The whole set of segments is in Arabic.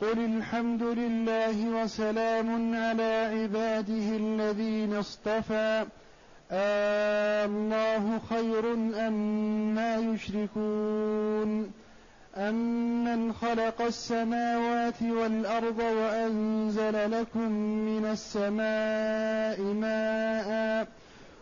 قل الحمد لله وسلام على عباده الذين اصطفى آه الله خير أما أم يشركون أمن خلق السماوات والأرض وأنزل لكم من السماء ماءً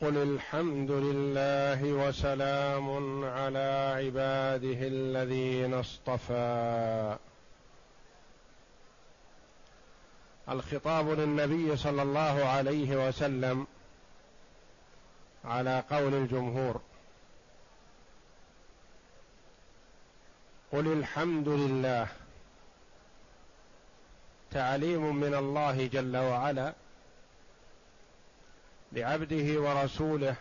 قل الحمد لله وسلام على عباده الذين اصطفى. الخطاب للنبي صلى الله عليه وسلم على قول الجمهور قل الحمد لله. تعليم من الله جل وعلا. لعبده ورسوله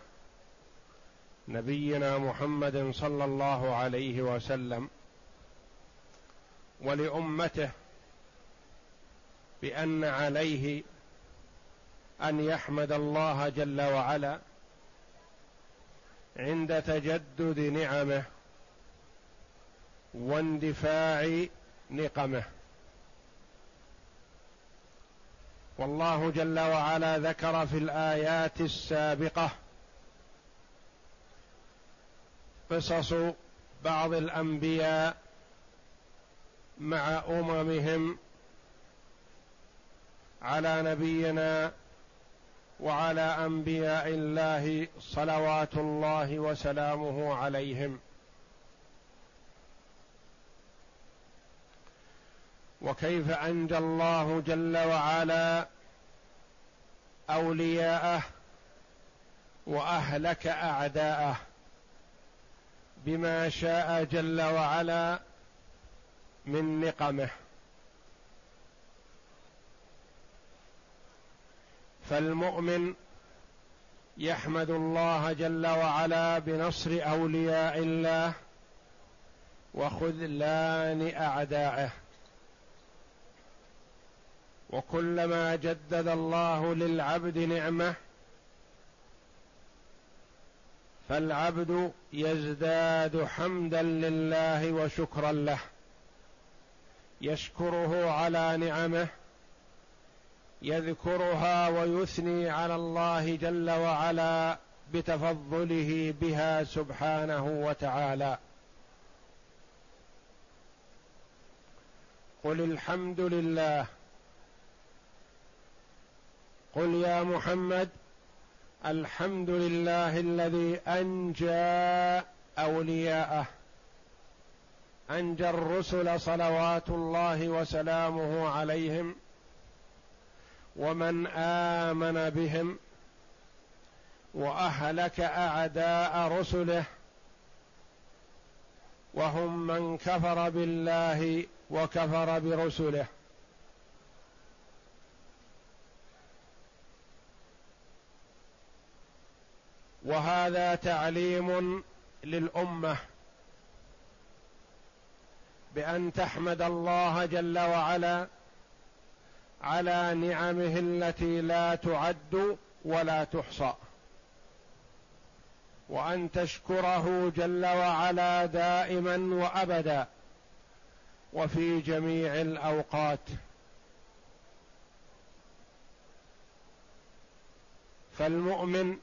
نبينا محمد صلى الله عليه وسلم ولأمته بأن عليه أن يحمد الله جل وعلا عند تجدد نعمه واندفاع نقمه. والله جل وعلا ذكر في الآيات السابقة قصص بعض الأنبياء مع أممهم على نبينا وعلى أنبياء الله صلوات الله وسلامه عليهم. وكيف أنجى الله جل وعلا أولياءه وأهلك أعداءه بما شاء جل وعلا من نقمه. فالمؤمن يحمد الله جل وعلا بنصر أولياء الله وخذلان اعدائه وكلما جدد الله للعبد نعمه فالعبد يزداد حمدا لله وشكرا له يشكره على نعمه يذكرها ويثني على الله جل وعلا بتفضله بها سبحانه وتعالى. قل الحمد لله قل يا محمد الحمد لله الذي أنجى أولياءه أنجى الرسل صلوات الله وسلامه عليهم ومن آمن بهم وأهلك أعداء رسله وهم من كفر بالله وكفر برسله. وهذا تعليم للأمة بأن تحمد الله جل وعلا على نعمه التي لا تعد ولا تحصى. وأن تشكره جل وعلا دائما وأبدا وفي جميع الأوقات. فالمؤمن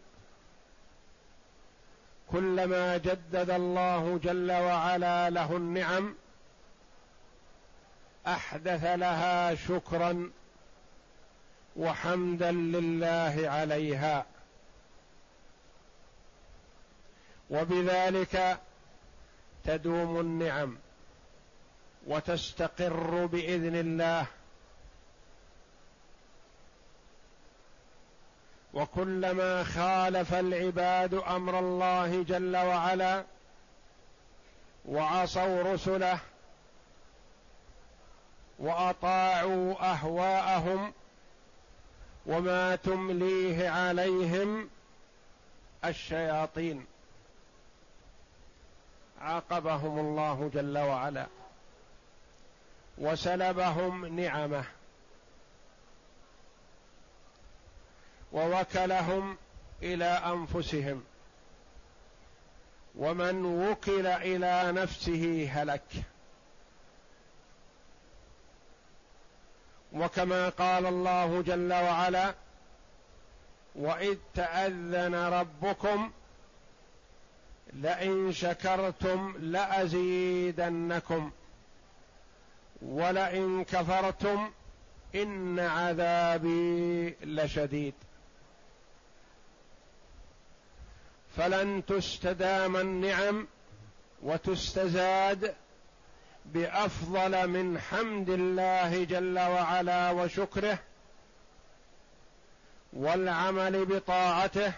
كلما جدد الله جل وعلا له النعم أحدث لها شكرا وحمدا لله عليها. وبذلك تدوم النعم وتستقر بإذن الله. وكلما خالف العباد أمر الله جل وعلا وعصوا رسله وأطاعوا أهواءهم وما تمليه عليهم الشياطين عاقبهم الله جل وعلا وسلبهم نعمه ووكلهم إلى أنفسهم. ومن وكل إلى نفسه هلك. وكما قال الله جل وعلا واذ تاذن ربكم لئن شكرتم لازيدنكم. ولئن كفرتم ان عذابي لشديد. فلن تستدام النعم وتستزاد بأفضل من حمد الله جل وعلا وشكره والعمل بطاعته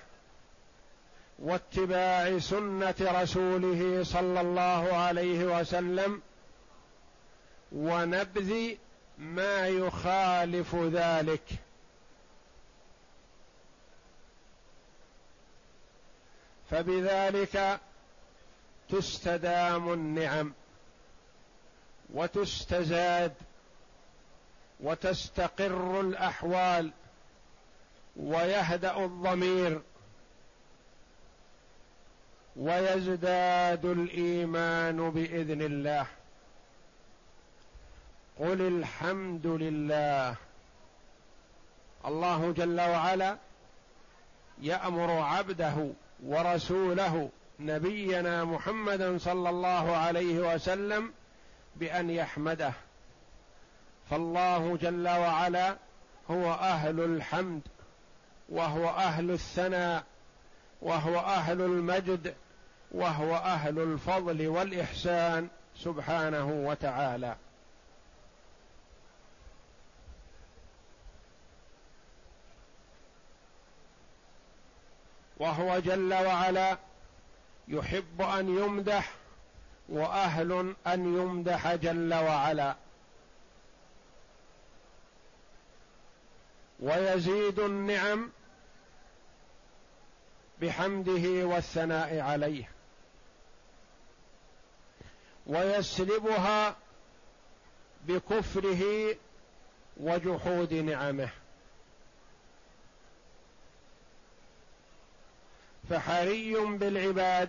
واتباع سنة رسوله صلى الله عليه وسلم ونبذ ما يخالف ذلك. فبذلك تستدام النعم وتستزاد وتستقر الأحوال ويهدأ الضمير ويزداد الإيمان بإذن الله. قل الحمد لله. الله جل وعلا يأمر عبده ورسوله نبينا محمدا صلى الله عليه وسلم بأن يحمده. فالله جل وعلا هو أهل الحمد وهو أهل الثناء وهو أهل المجد وهو أهل الفضل والإحسان سبحانه وتعالى. وهو جل وعلا يحب أن يمدح وأهل أن يمدح جل وعلا. ويزيد النعم بحمده والثناء عليه. ويسلبها بكفره وجحود نعمه. فحري بالعباد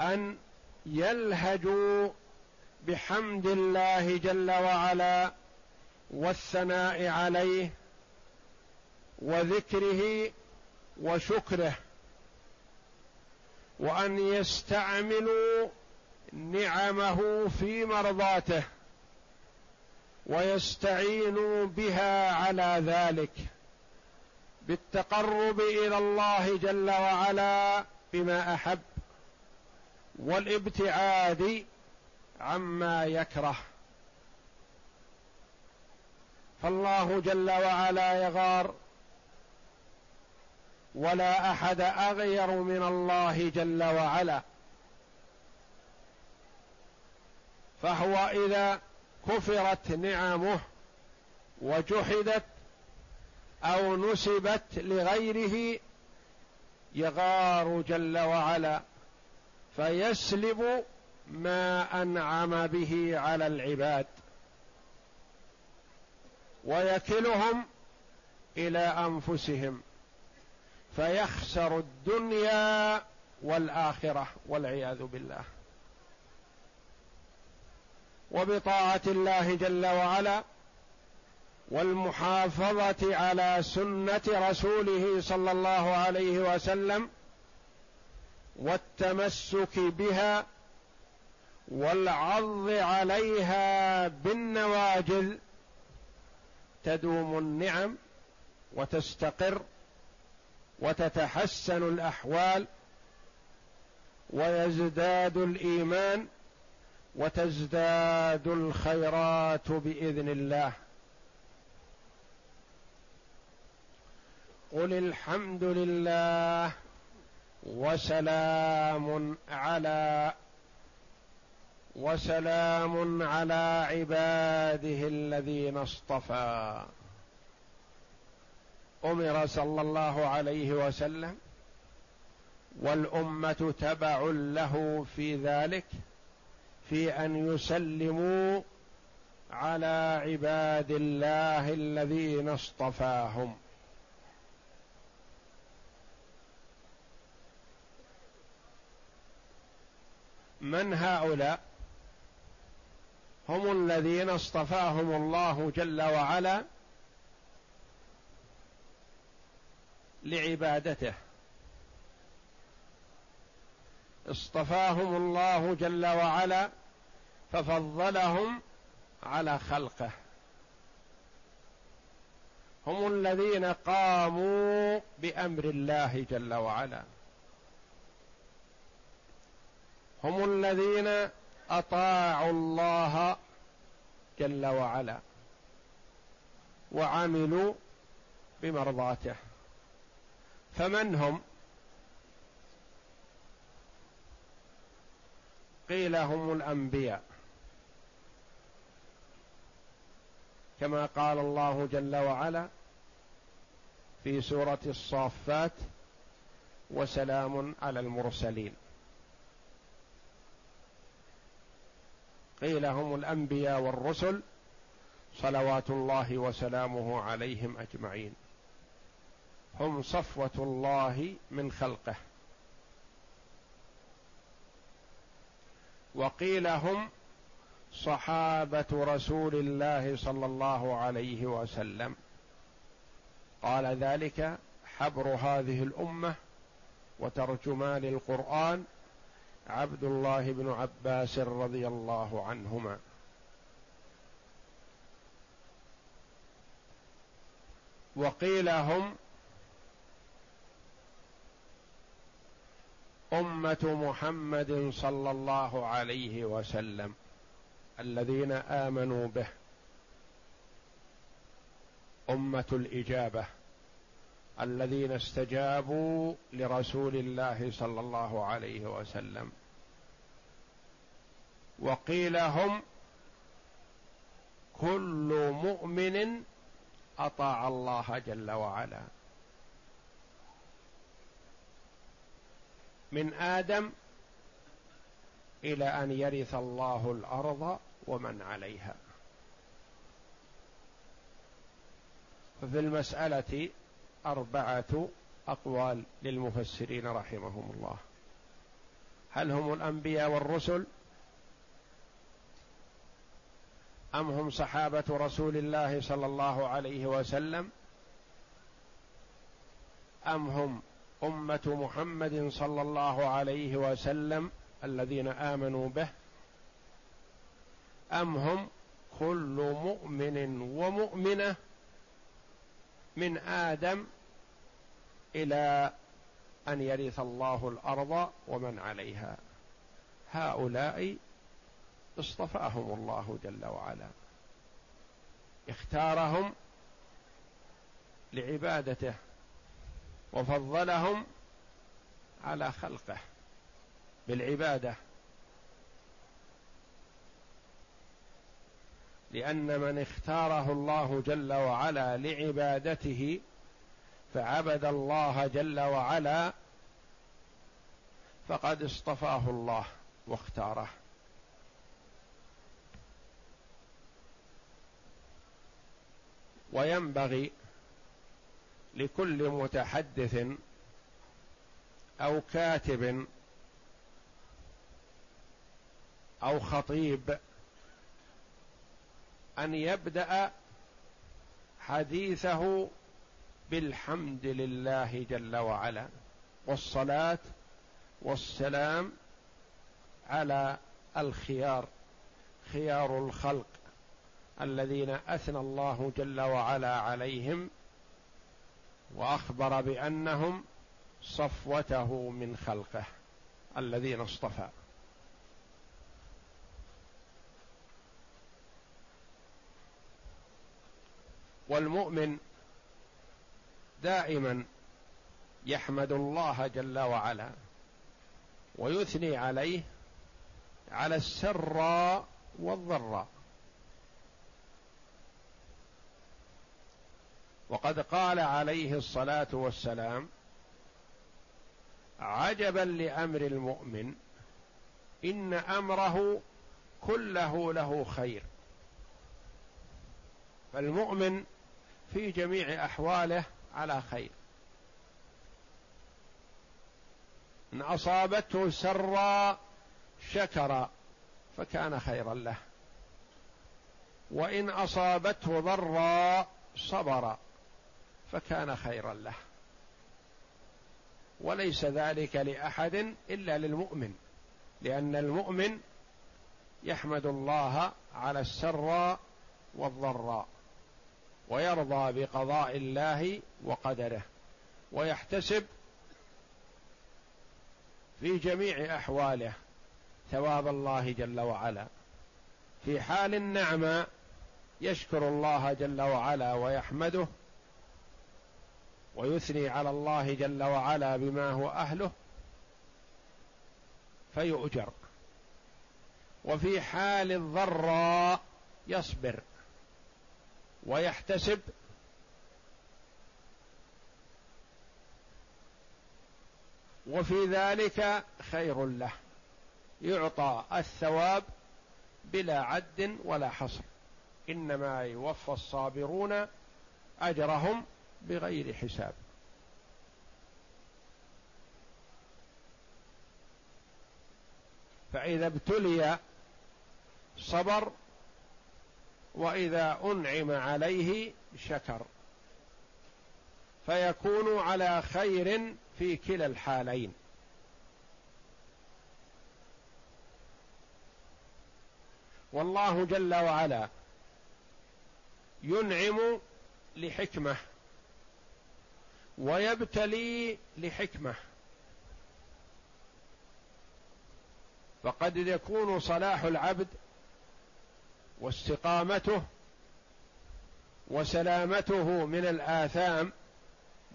أن يلهجوا بحمد الله جل وعلا والثناء عليه وذكره وشكره وأن يستعملوا نعمه في مرضاته ويستعينوا بها على ذلك بالتقرب إلى الله جل وعلا بما أحب والابتعاد عما يكره. فالله جل وعلا يغار ولا أحد أغير من الله جل وعلا. فهو إذا كفرت نعمه وجحدت أو نسبت لغيره يغار جل وعلا فيسلب ما أنعم به على العباد ويكلهم إلى أنفسهم فيخسر الدنيا والآخرة والعياذ بالله. وبطاعة الله جل وعلا والمحافظة على سنة رسوله صلى الله عليه وسلم والتمسك بها والعض عليها بالنواجذ تدوم النعم وتستقر وتتحسن الأحوال ويزداد الإيمان وتزداد الخيرات بإذن الله. قل الحمد لله وسلام على وسلام على عباده الذين اصطفى. أمر صلى الله عليه وسلم والأمة تبع له في ذلك في أن يسلموا على عباد الله الذين اصطفاهم. من هؤلاء هم الذين اصطفاهم الله جل وعلا لعبادته. اصطفاهم الله جل وعلا ففضلهم على خلقه. هم الذين قاموا بأمر الله جل وعلا. هم الذين أطاعوا الله جل وعلا وعملوا بمرضاته. فمن هم؟ قيل هم الأنبياء. كما قال الله جل وعلا في سورة الصافات وسلام على المرسلين قيل هم الأنبياء والرسل صلوات الله وسلامه عليهم أجمعين. هم صفوة الله من خلقه. وقيل هم صحابة رسول الله صلى الله عليه وسلم. قال ذلك حبر هذه الأمة وترجمان القرآن عبد الله بن عباس رضي الله عنهما. وقيل هم أمة محمد صلى الله عليه وسلم الذين آمنوا به. أمة الإجابة. الذين استجابوا لرسول الله صلى الله عليه وسلم. وقيل هم كل مؤمن أطاع الله جل وعلا. من آدم إلى أن يرث الله الأرض ومن عليها. ففي المسألة أربعة أقوال للمفسرين رحمهم الله. هل هم الأنبياء والرسل؟ أم هم صحابة رسول الله صلى الله عليه وسلم؟ أم هم أمة محمد صلى الله عليه وسلم الذين آمنوا به؟ أم هم كل مؤمن ومؤمنة من آدم إلى أن يرث الله الأرض ومن عليها؟ هؤلاء اصطفاهم الله جل وعلا. اختارهم لعبادته وفضلهم على خلقه بالعبادة. لأن من اختاره الله جل وعلا لعبادته فعبد الله جل وعلا فقد اصطفاه الله واختاره. وينبغي لكل متحدث أو كاتب أو خطيب أن يبدأ حديثه بالحمد لله جل وعلا والصلاة والسلام على الخيار خيار الخلق. الذين أثنى الله جل وعلا عليهم وأخبر بأنهم صفوته من خلقه الذين اصطفى. والمؤمن دائما يحمد الله جل وعلا ويثني عليه على السراء والضراء. وقد قال عليه الصلاة والسلام عجبا لأمر المؤمن إن أمره كله له خير. فالمؤمن في جميع أحواله على خير. إن أصابته سرا شكر فكان خيرا له. وإن أصابته ضرا صبر فكان خيرا له. وليس ذلك لأحد إلا للمؤمن لأن المؤمن يحمد الله على السراء والضراء ويرضى بقضاء الله وقدره ويحتسب في جميع أحواله ثواب الله جل وعلا. في حال النعمة يشكر الله جل وعلا ويحمده ويثني على الله جل وعلا بما هو أهله فيؤجر. وفي حال الضراء يصبر ويحتسب. وفي ذلك خير له يعطى الثواب بلا عد ولا حصر. إنما يوفى الصابرون أجرهم بغير حساب. فإذا ابتلي صبر وإذا أنعم عليه شكر. فيكون على خير في كلا الحالين. والله جل وعلا ينعم لحكمة ويبتلي لحكمة. فقد يكون صلاح العبد واستقامته وسلامته من الآثام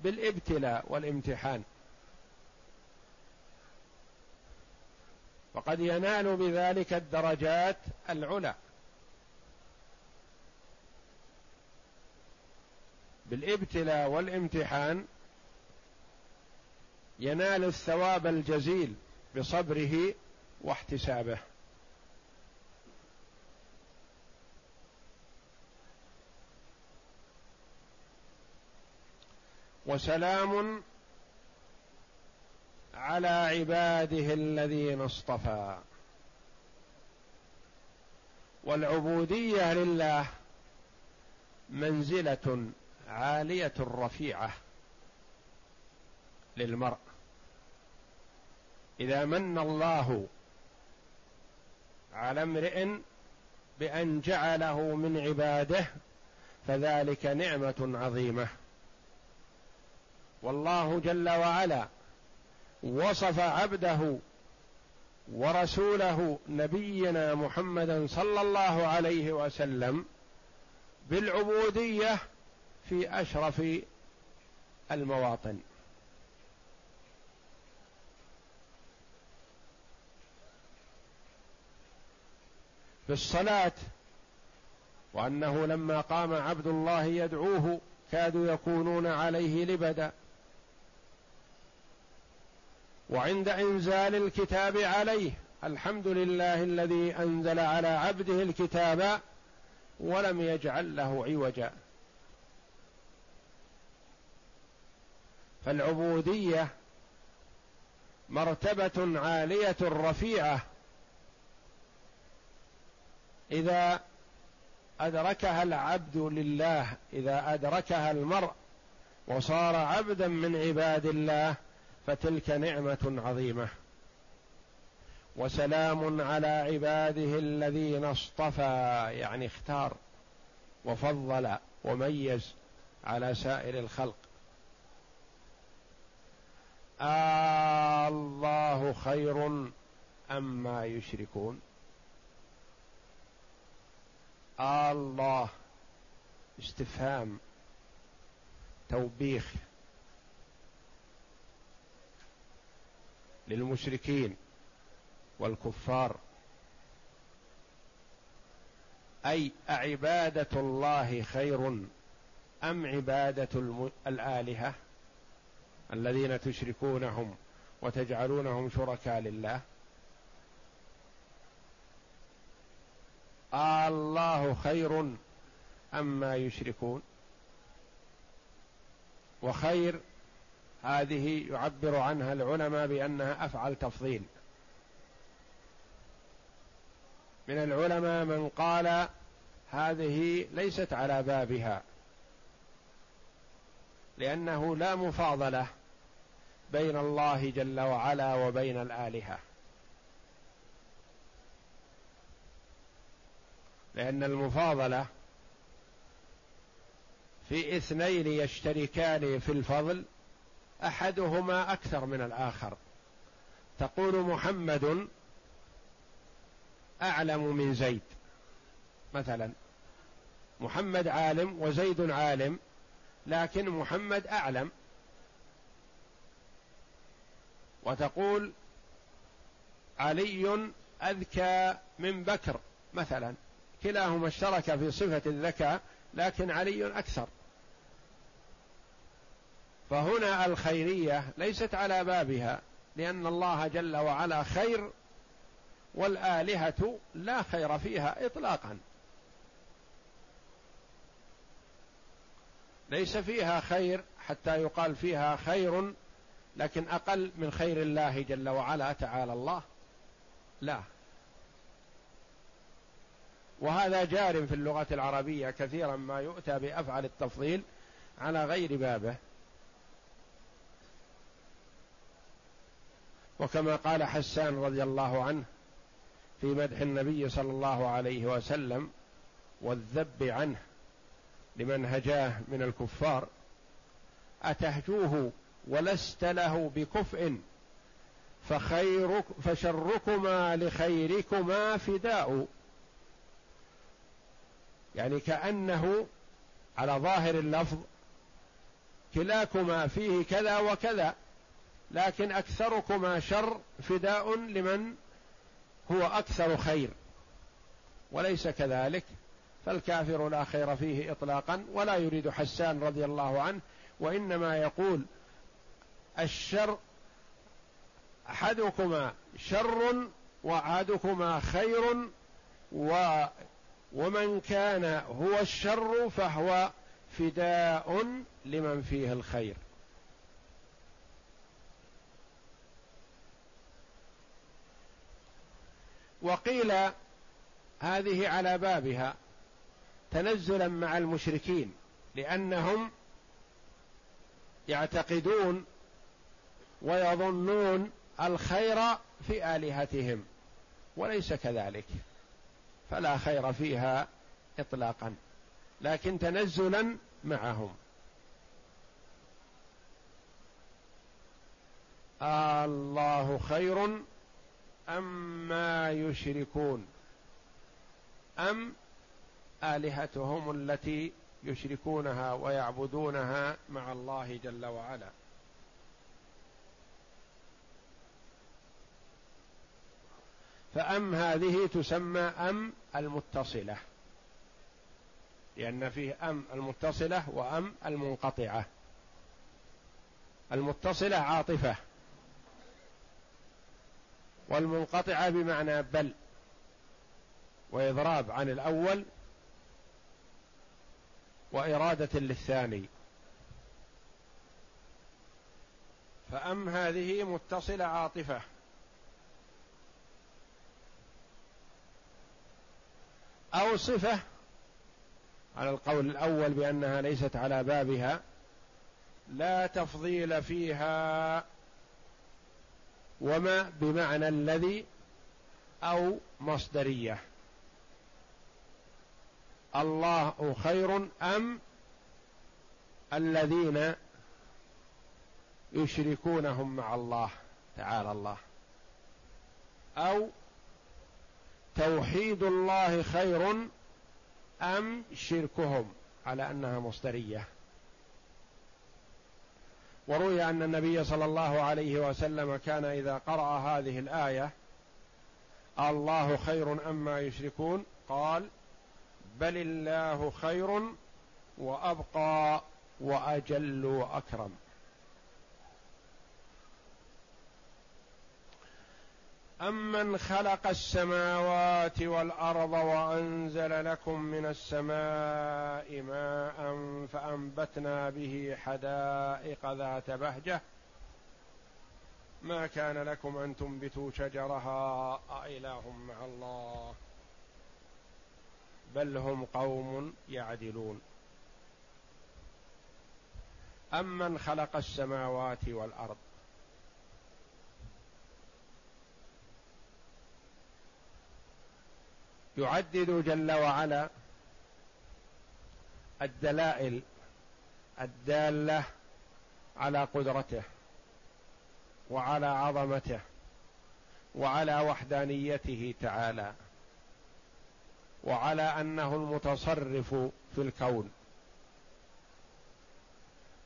بالابتلاء والامتحان. وقد ينال بذلك الدرجات العلى بالابتلاء والامتحان ينال الثواب الجزيل بصبره واحتسابه. وسلام على عباده الذين اصطفى. والعبودية لله منزلة عالية رفيعه للمرء. إذا من الله على امرئ بأن جعله من عباده فذلك نعمة عظيمة. والله جل وعلا وصف عبده ورسوله نبينا محمدا صلى الله عليه وسلم بالعبودية في أشرف المواطن. في الصلاة وأنه لما قام عبد الله يدعوه كادوا يكونون عليه لبدا. وعند إنزال الكتاب عليه الحمد لله الذي أنزل على عبده الكتاب ولم يجعل له عوجا. فالعبودية مرتبة عالية رفيعة. إذا أدركها العبد لله إذا أدركها المرء وصار عبدا من عباد الله فتلك نعمة عظيمة. وسلام على عباده الذين اصطفى يعني اختار وفضل وميز على سائر الخلق. آه الله خير أم ما يشركون. الله. استفهام. توبيخ. للمشركين والكفار. أي أعبادة الله خير أم عبادة الآلهة الذين تشركونهم وتجعلونهم شركاء لله؟ الله خير أم ما يشركون. وخير هذه يعبر عنها العلماء بأنها أفعل تفضيل. من العلماء من قال هذه ليست على بابها لأنه لا مفاضلة بين الله جل وعلا وبين الآلهة. لأن المفاضلة في اثنين يشتركان في الفضل أحدهما أكثر من الآخر. تقول محمد أعلم من زيد. مثلا محمد عالم وزيد عالم لكن محمد أعلم. وتقول علي أذكى من بكر مثلا كلاهما اشترك في صفة الذكاء لكن علي أكثر. فهنا الخيرية ليست على بابها لأن الله جل وعلا خير والآلهة لا خير فيها إطلاقا. ليس فيها خير حتى يقال فيها خير لكن أقل من خير الله جل وعلا تعالى الله. لا. وهذا جار في اللغة العربية كثيرا ما يؤتى بأفعل التفضيل على غير بابه. وكما قال حسان رضي الله عنه في مدح النبي صلى الله عليه وسلم والذب عنه لمن هجاه من الكفار أتهجوه ولست له بكفء فخيرك فشركما لخيركما فداء. يعني كأنه على ظاهر اللفظ كلاكما فيه كذا وكذا لكن أكثركما شر فداء لمن هو أكثر خير وليس كذلك فالكافر لا خير فيه إطلاقا ولا يريد حسان رضي الله عنه وإنما يقول الشر أحدكما شر وأحدكما خير ومن كان هو الشر فهو فداء لمن فيه الخير. وقيل هذه على بابها تنزلا مع المشركين لأنهم يعتقدون ويظنون الخير في آلهتهم وليس كذلك. فلا خير فيها اطلاقا لكن تنزلا معهم. الله خير أم ما يشركون؟ أم آلهتهم التي يشركونها ويعبدونها مع الله جل وعلا؟ فأم هذه تسمى أم المتصلة. لأن فيه أم المتصلة وأم المنقطعة. المتصلة عاطفة. والمنقطعة بمعنى بل. وإضراب عن الأول وإرادة للثاني. فأم هذه متصلة عاطفة. أو صفة على القول الأول بأنها ليست على بابها لا تفضيل فيها وما بمعنى الذي أو مصدرية. الله خير أم الذين يشركونهم مع الله تعالى الله؟ أو توحيد الله خير أم شركهم؟ على أنها مصدرية. وروي أن النبي صلى الله عليه وسلم كان إذا قرأ هذه الآية الله خير أما يشركون قال بل الله خير وأبقى وأجل وأكرم. امن خلق السماوات والارض وانزل لكم من السماء ماء فانبتنا به حدائق ذات بهجه ما كان لكم ان تنبتوا شجرها أإله مع الله بل هم قوم يعدلون امن خلق السماوات والارض يعدد جل وعلا الدلائل الدالة على قدرته وعلى عظمته وعلى وحدانيته تعالى وعلى أنه المتصرف في الكون.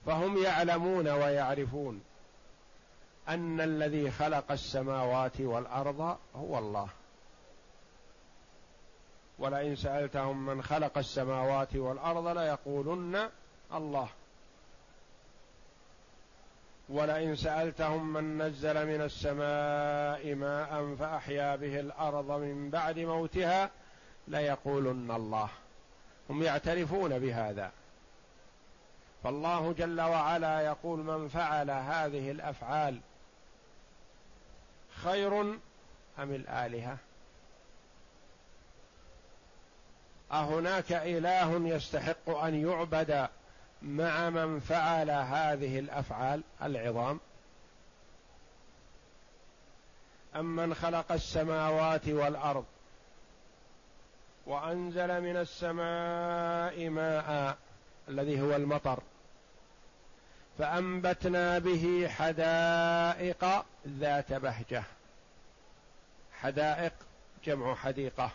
فهم يعلمون ويعرفون أن الذي خلق السماوات والأرض هو الله. ولئن سألتهم من خلق السماوات والأرض ليقولن الله. ولئن سألتهم من نزل من السماء ماء فأحيا به الأرض من بعد موتها ليقولن الله. هم يعترفون بهذا. فالله جل وعلا يقول من فعل هذه الأفعال خير أم الآلهة؟ أهناك إله يستحق أن يعبد مع من فعل هذه الأفعال العظام؟ أم من خلق السماوات والأرض وأنزل من السماء ماء الذي هو المطر فأنبتنا به حدائق ذات بهجة. حدائق جمع حديقة.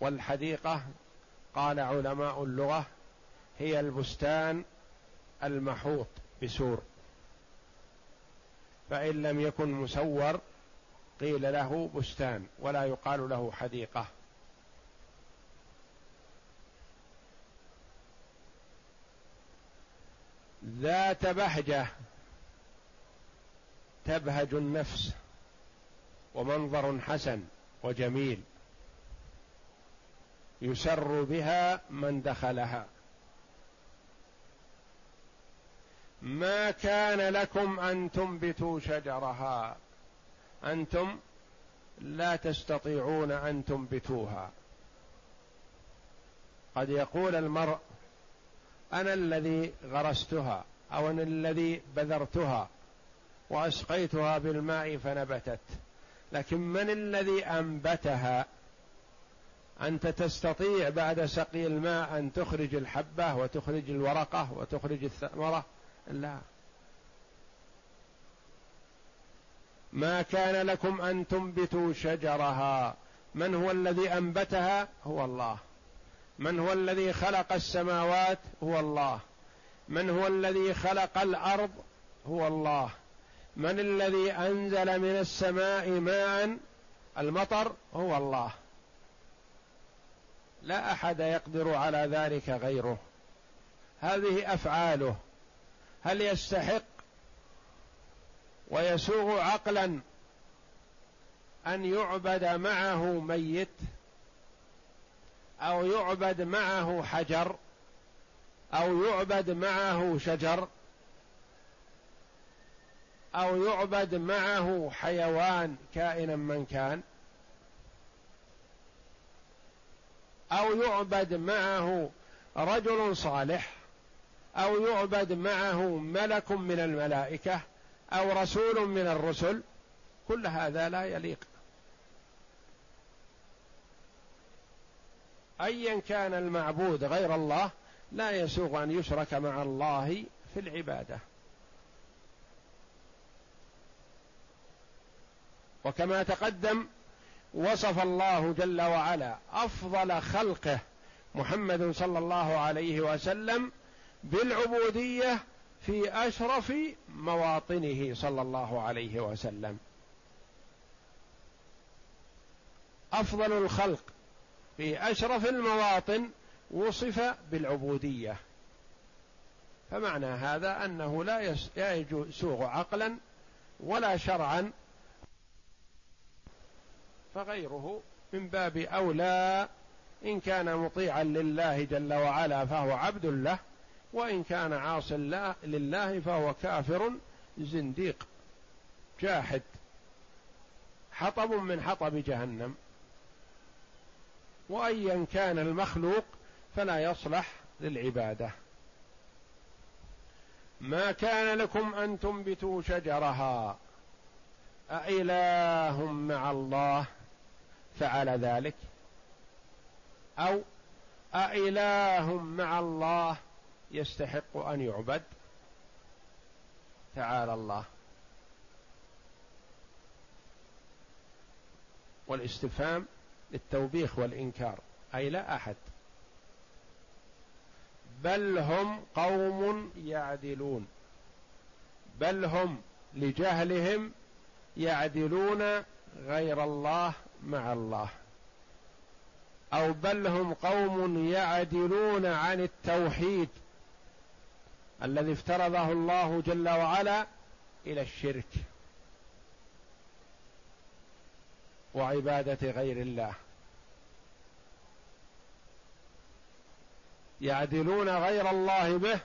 والحديقة قال علماء اللغة هي البستان المحوط بسور. فإن لم يكن مسور قيل له بستان ولا يقال له حديقة. ذات بهجة تبهج النفس ومنظر حسن وجميل. يسر بها من دخلها. ما كان لكم أن تنبتوا شجرها. أنتم لا تستطيعون أن تنبتوها. قد يقول المرء أنا الذي غرستها أو أنا الذي بذرتها وأسقيتها بالماء فنبتت. لكن من الذي أنبتها؟ أنت تستطيع بعد سقي الماء أن تخرج الحبة وتخرج الورقة وتخرج الثمرة. لا. ما كان لكم أن تنبتوا شجرها. من هو الذي أنبتها؟ هو الله. من هو الذي خلق السماوات؟ هو الله. من هو الذي خلق الأرض؟ هو الله. من الذي أنزل من السماء ماء؟ المطر؟ هو الله. لا أحد يقدر على ذلك غيره. هذه أفعاله. هل يستحق ويسوغ عقلا أن يعبد معه ميت أو يعبد معه حجر أو يعبد معه شجر أو يعبد معه حيوان كائنا من كان؟ أو يعبد معه رجل صالح أو يعبد معه ملك من الملائكة أو رسول من الرسل كل هذا لا يليق. ايا كان المعبود غير الله لا يسوغ أن يشرك مع الله في العبادة. وكما تقدم وصف الله جل وعلا أفضل خلقه محمد صلى الله عليه وسلم بالعبودية في أشرف مواطنه صلى الله عليه وسلم. أفضل الخلق في أشرف المواطن وصف بالعبودية. فمعنى هذا أنه لا يسوغ عقلا ولا شرعا فغيره من باب أولى إن كان مطيعا لله جل وعلا فهو عبد له وإن كان عاص لله فهو كافر زنديق جاحد حطب من حطب جهنم. وايا كان المخلوق فلا يصلح للعبادة. ما كان لكم أن تنبتوا شجرها أإله مع الله؟ فعل ذلك أو أإله مع الله يستحق أن يعبد؟ تعالى الله. والاستفهام للتوبيخ والإنكار. أي لا أحد. بل هم قوم يعدلون. بل هم لجهلهم يعدلون غير الله مع الله. أو بل هم قوم يعدلون عن التوحيد الذي افترضه الله جل وعلا إلى الشرك وعبادة غير الله. يعدلون غير الله به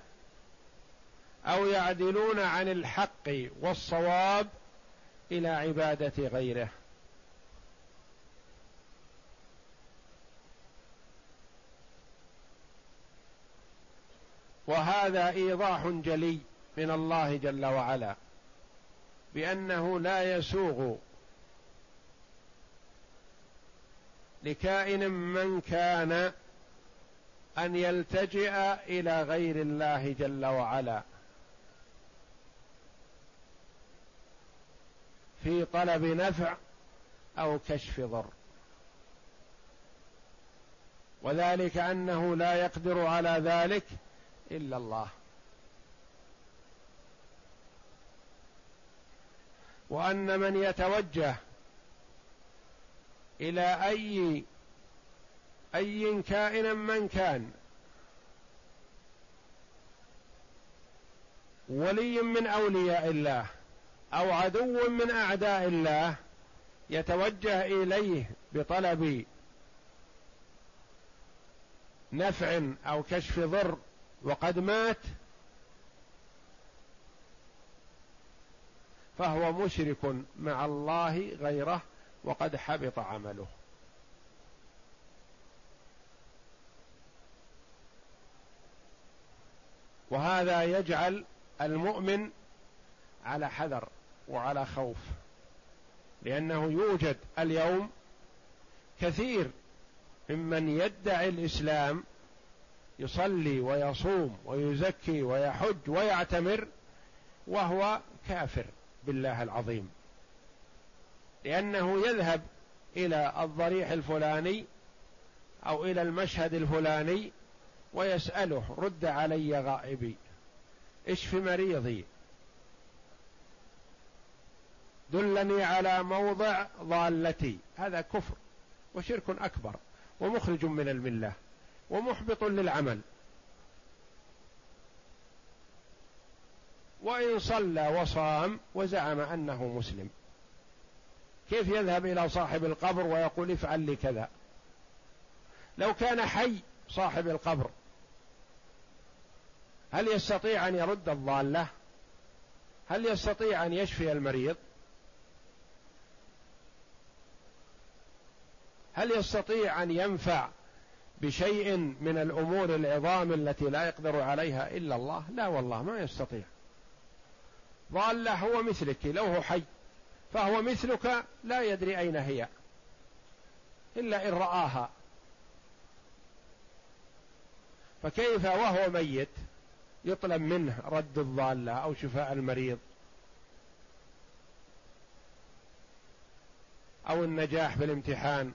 أو يعدلون عن الحق والصواب إلى عبادة غيره. وهذا إيضاح جلي من الله جل وعلا بأنه لا يسوغ لكائن من كان أن يلتجئ إلى غير الله جل وعلا. في طلب نفع أو كشف ضر. وذلك أنه لا يقدر على ذلك إلا الله. وأن من يتوجه إلى أي أي كائن من كان ولي من أولياء الله أو عدو من أعداء الله يتوجه إليه بطلب نفع أو كشف ضر وقد مات فهو مشرك مع الله غيره وقد حبط عمله. وهذا يجعل المؤمن على حذر وعلى خوف لأنه يوجد اليوم كثير ممن يدعي الإسلام يصلي ويصوم ويزكي ويحج ويعتمر وهو كافر بالله العظيم. لأنه يذهب إلى الضريح الفلاني أو إلى المشهد الفلاني ويسأله رد علي غائبي اشف مريضي؟ دلني على موضع ضالتي. هذا كفر وشرك أكبر ومخرج من الملة. ومحبط للعمل. وإن صلى وصام وزعم أنه مسلم. كيف يذهب إلى صاحب القبر ويقول افعل لي كذا؟ لو كان حي صاحب القبر هل يستطيع أن يرد الضالة؟ هل يستطيع أن يشفي المريض؟ هل يستطيع أن ينفع بشيء من الأمور العظام التي لا يقدر عليها إلا الله لا والله ما يستطيع. ضاله هو مثلك لو هو حي فهو مثلك لا يدري أين هي إلا إن رآها. فكيف وهو ميت؟ يطلب منه رد الضاله أو شفاء المريض. أو النجاح في الامتحان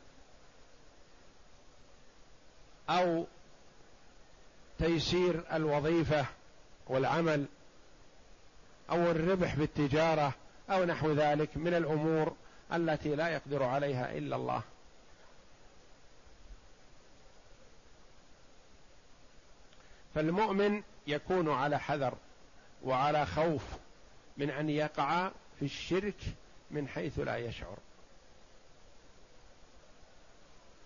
أو تيسير الوظيفة والعمل أو الربح بالتجارة أو نحو ذلك من الأمور التي لا يقدر عليها إلا الله. فالمؤمن يكون على حذر وعلى خوف من أن يقع في الشرك من حيث لا يشعر.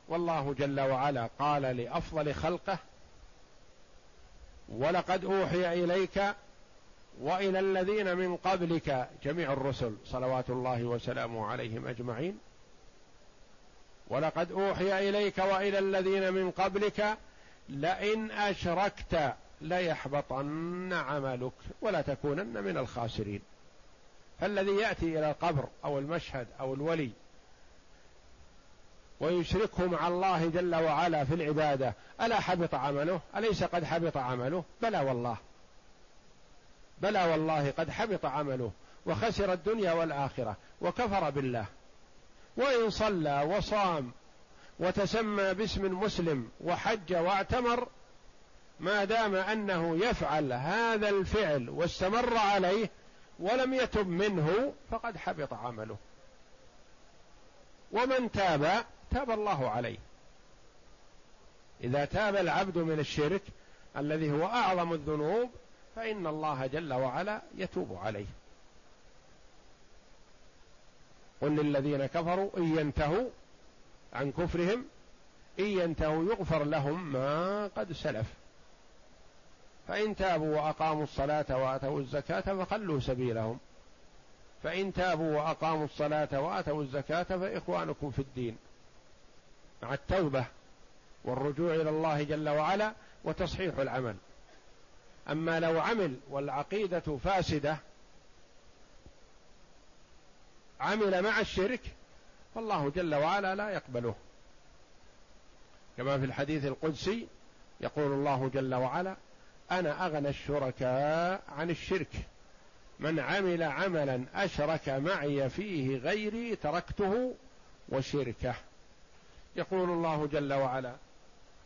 والله جل وعلا قال لأفضل خلقه ولقد أوحي إليك وإلى الذين من قبلك جميع الرسل صلوات الله وسلامه عليهم أجمعين ولقد أوحي إليك وإلى الذين من قبلك لئن أشركت ليحبطن عملك ولا تكونن من الخاسرين. فالذي يأتي إلى القبر أو المشهد أو الولي ويشركه مع الله جل وعلا في العبادة. ألا حبط عمله؟ أليس قد حبط عمله؟ بلى والله. بلى والله قد حبط عمله. وخسر الدنيا والآخرة. وكفر بالله. وإن صلى وصام وتسمى باسم مسلم وحج واعتمر ما دام أنه يفعل هذا الفعل واستمر عليه ولم يتب منه فقد حبط عمله. ومن تاب تاب الله عليه. إذا تاب العبد من الشرك الذي هو أعظم الذنوب فإن الله جل وعلا يتوب عليه. قل للذين كفروا إن ينتهوا عن كفرهم إن ينتهوا يغفر لهم ما قد سلف. فإن تابوا وأقاموا الصلاة وآتوا الزكاة فخلوا سبيلهم. فإن تابوا وأقاموا الصلاة وآتوا الزكاة فإخوانكم في الدين. مع التوبة والرجوع إلى الله جل وعلا وتصحيح العمل. أما لو عمل والعقيدة فاسدة عمل مع الشرك فالله جل وعلا لا يقبله. كما في الحديث القدسي يقول الله جل وعلا أنا أغنى الشركاء عن الشرك. من عمل عملا أشرك معي فيه غيري تركته وشركه. يقول الله جل وعلا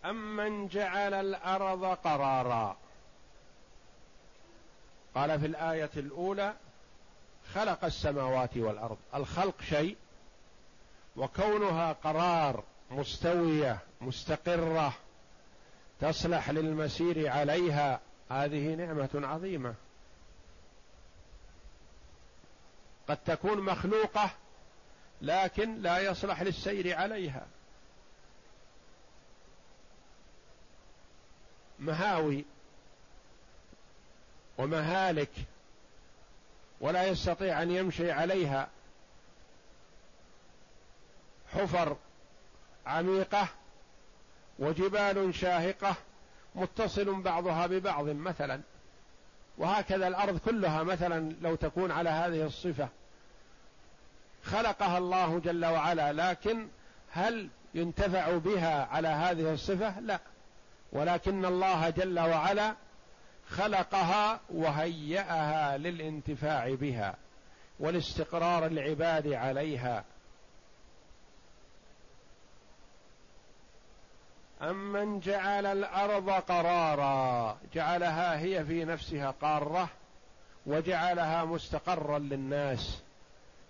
امن جعل الأرض قرارا. قال في الآية الأولى خلق السماوات والأرض. الخلق شيء وكونها قرار مستوية مستقرة تصلح للمسير عليها هذه نعمة عظيمة. قد تكون مخلوقة لكن لا يصلح للسير عليها. مهاوي ومهالك ولا يستطيع أن يمشي عليها. حفر عميقة وجبال شاهقة متصل بعضها ببعض مثلا. وهكذا الأرض كلها مثلا لو تكون على هذه الصفة. خلقها الله جل وعلا لكن هل ينتفع بها على هذه الصفة؟ لا. ولكن الله جل وعلا خلقها وهيأها للانتفاع بها ولاستقرار العباد عليها. أمن جعل الأرض قرارا جعلها هي في نفسها قارة وجعلها مستقرا للناس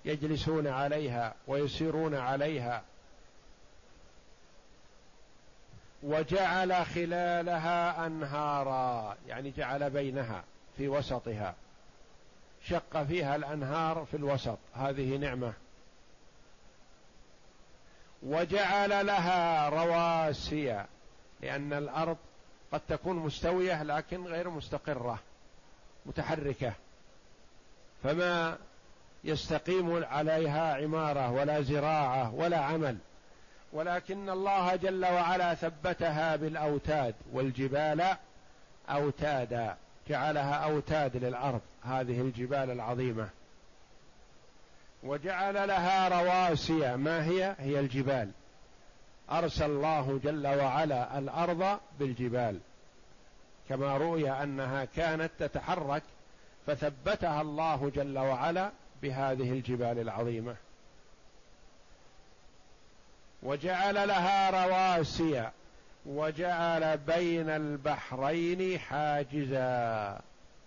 يجلسون عليها ويسيرون عليها. وجعل خلالها أنهارا يعني جعل بينها في وسطها. شق فيها الأنهار في الوسط. هذه نعمة. وجعل لها رواسي لأن الأرض قد تكون مستوية لكن غير مستقرة متحركة. فما يستقيم عليها عمارة ولا زراعة ولا عمل. ولكن الله جل وعلا ثبتها بالأوتاد والجبال أوتادا جعلها أوتاد للأرض هذه الجبال العظيمة. وجعل لها رواسي ما هي؟ هي الجبال. أرسل الله جل وعلا الأرض بالجبال. كما روي أنها كانت تتحرك فثبتها الله جل وعلا بهذه الجبال العظيمة. وجعل لها رواسي وجعل بين البحرين حاجزا.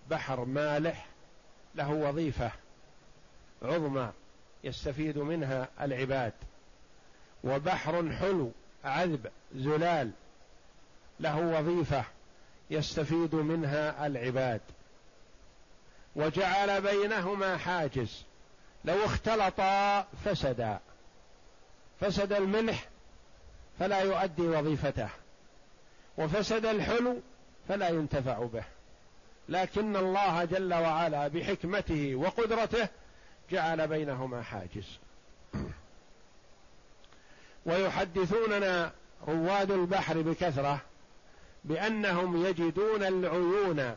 بحر مالح له وظيفة عظمى يستفيد منها العباد. وبحر حلو عذب زلال له وظيفة يستفيد منها العباد. وجعل بينهما حاجز لو اختلطا فسدا. فسد الملح فلا يؤدي وظيفته وفسد الحلو فلا ينتفع به. لكن الله جل وعلا بحكمته وقدرته جعل بينهما حاجز. ويحدثوننا رواد البحر بكثرة بأنهم يجدون العيون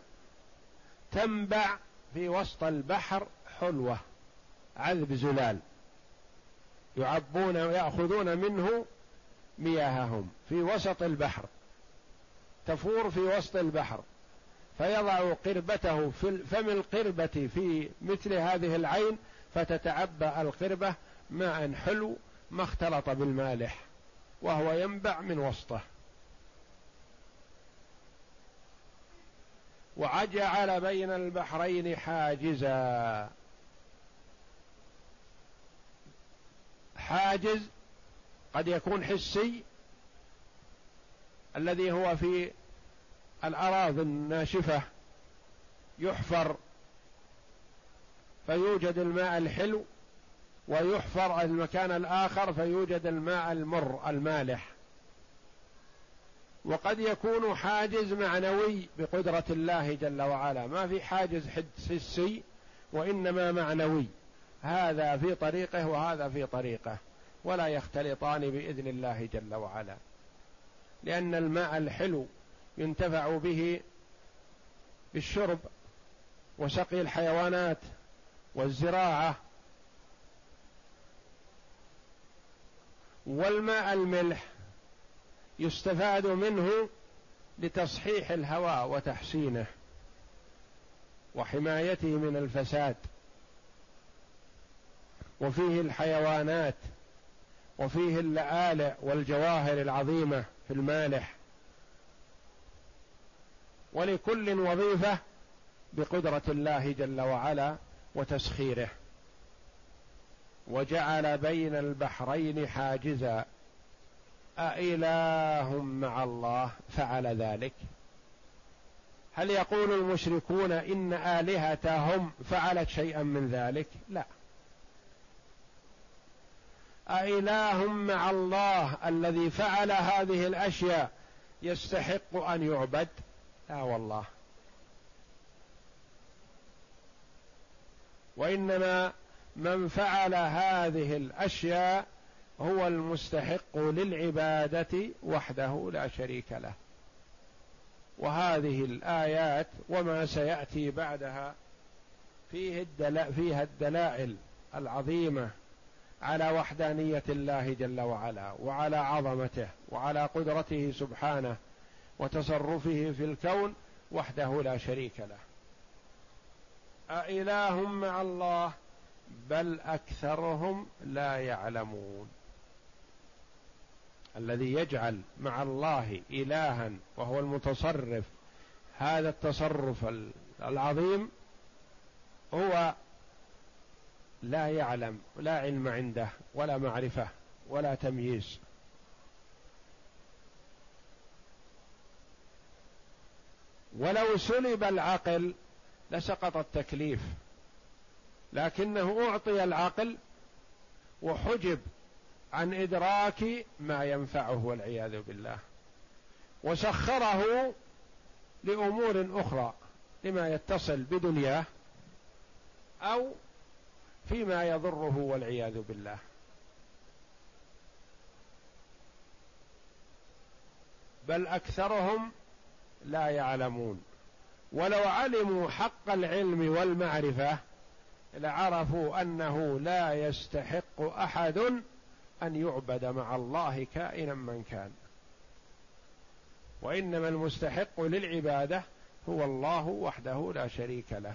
تنبع في وسط البحر حلوة عذب زلال. يعبون ويأخذون منه مياههم في وسط البحر تفور في وسط البحر فيضع قربته في فم القربة في مثل هذه العين فتتعبى القربة ماء حلو ما اختلط بالمالح وهو ينبع من وسطه. وجعل بين البحرين حاجزا. حاجز قد يكون حسي الذي هو في الأراضي الناشفة يحفر فيوجد الماء الحلو ويحفر المكان الآخر فيوجد الماء المر المالح. وقد يكون حاجز معنوي بقدرة الله جل وعلا. ما في حاجز حسي وإنما معنوي. هذا في طريقه وهذا في طريقه ولا يختلطان بإذن الله جل وعلا. لأن الماء الحلو ينتفع به بالشرب وسقي الحيوانات والزراعة. والماء الملح يستفاد منه لتصحيح الهواء وتحسينه وحمايته من الفساد. وفيه الحيوانات وفيه اللآلئ والجواهر العظيمة في المالح. ولكل وظيفة بقدرة الله جل وعلا وتسخيره. وجعل بين البحرين حاجزا. أإله مع الله فعل ذلك. هل يقول المشركون إن آلهتهم فعلت شيئا من ذلك؟ لا. أإله مع الله الذي فعل هذه الأشياء يستحق أن يعبد؟ لا والله. وإنما من فعل هذه الأشياء هو المستحق للعبادة وحده لا شريك له. وهذه الآيات وما سيأتي بعدها فيه فيها الدلائل العظيمة على وحدانية الله جل وعلا وعلى عظمته وعلى قدرته سبحانه وتصرفه في الكون وحده لا شريك له. أإله مع الله بل أكثرهم لا يعلمون. الذي يجعل مع الله إلها وهو المتصرف هذا التصرف العظيم هو لا يعلم لا علم عنده ولا معرفة ولا تمييز. ولو سلب العقل لسقط التكليف لكنه أعطي العقل وحجب عن إدراك ما ينفعه والعياذ بالله. وسخره لأمور أخرى لما يتصل بدنياه أو فيما يضره والعياذ بالله. بل أكثرهم لا يعلمون. ولو علموا حق العلم والمعرفة لعرفوا أنه لا يستحق أحد أن يعبد مع الله كائنا من كان. وإنما المستحق للعبادة هو الله وحده لا شريك له.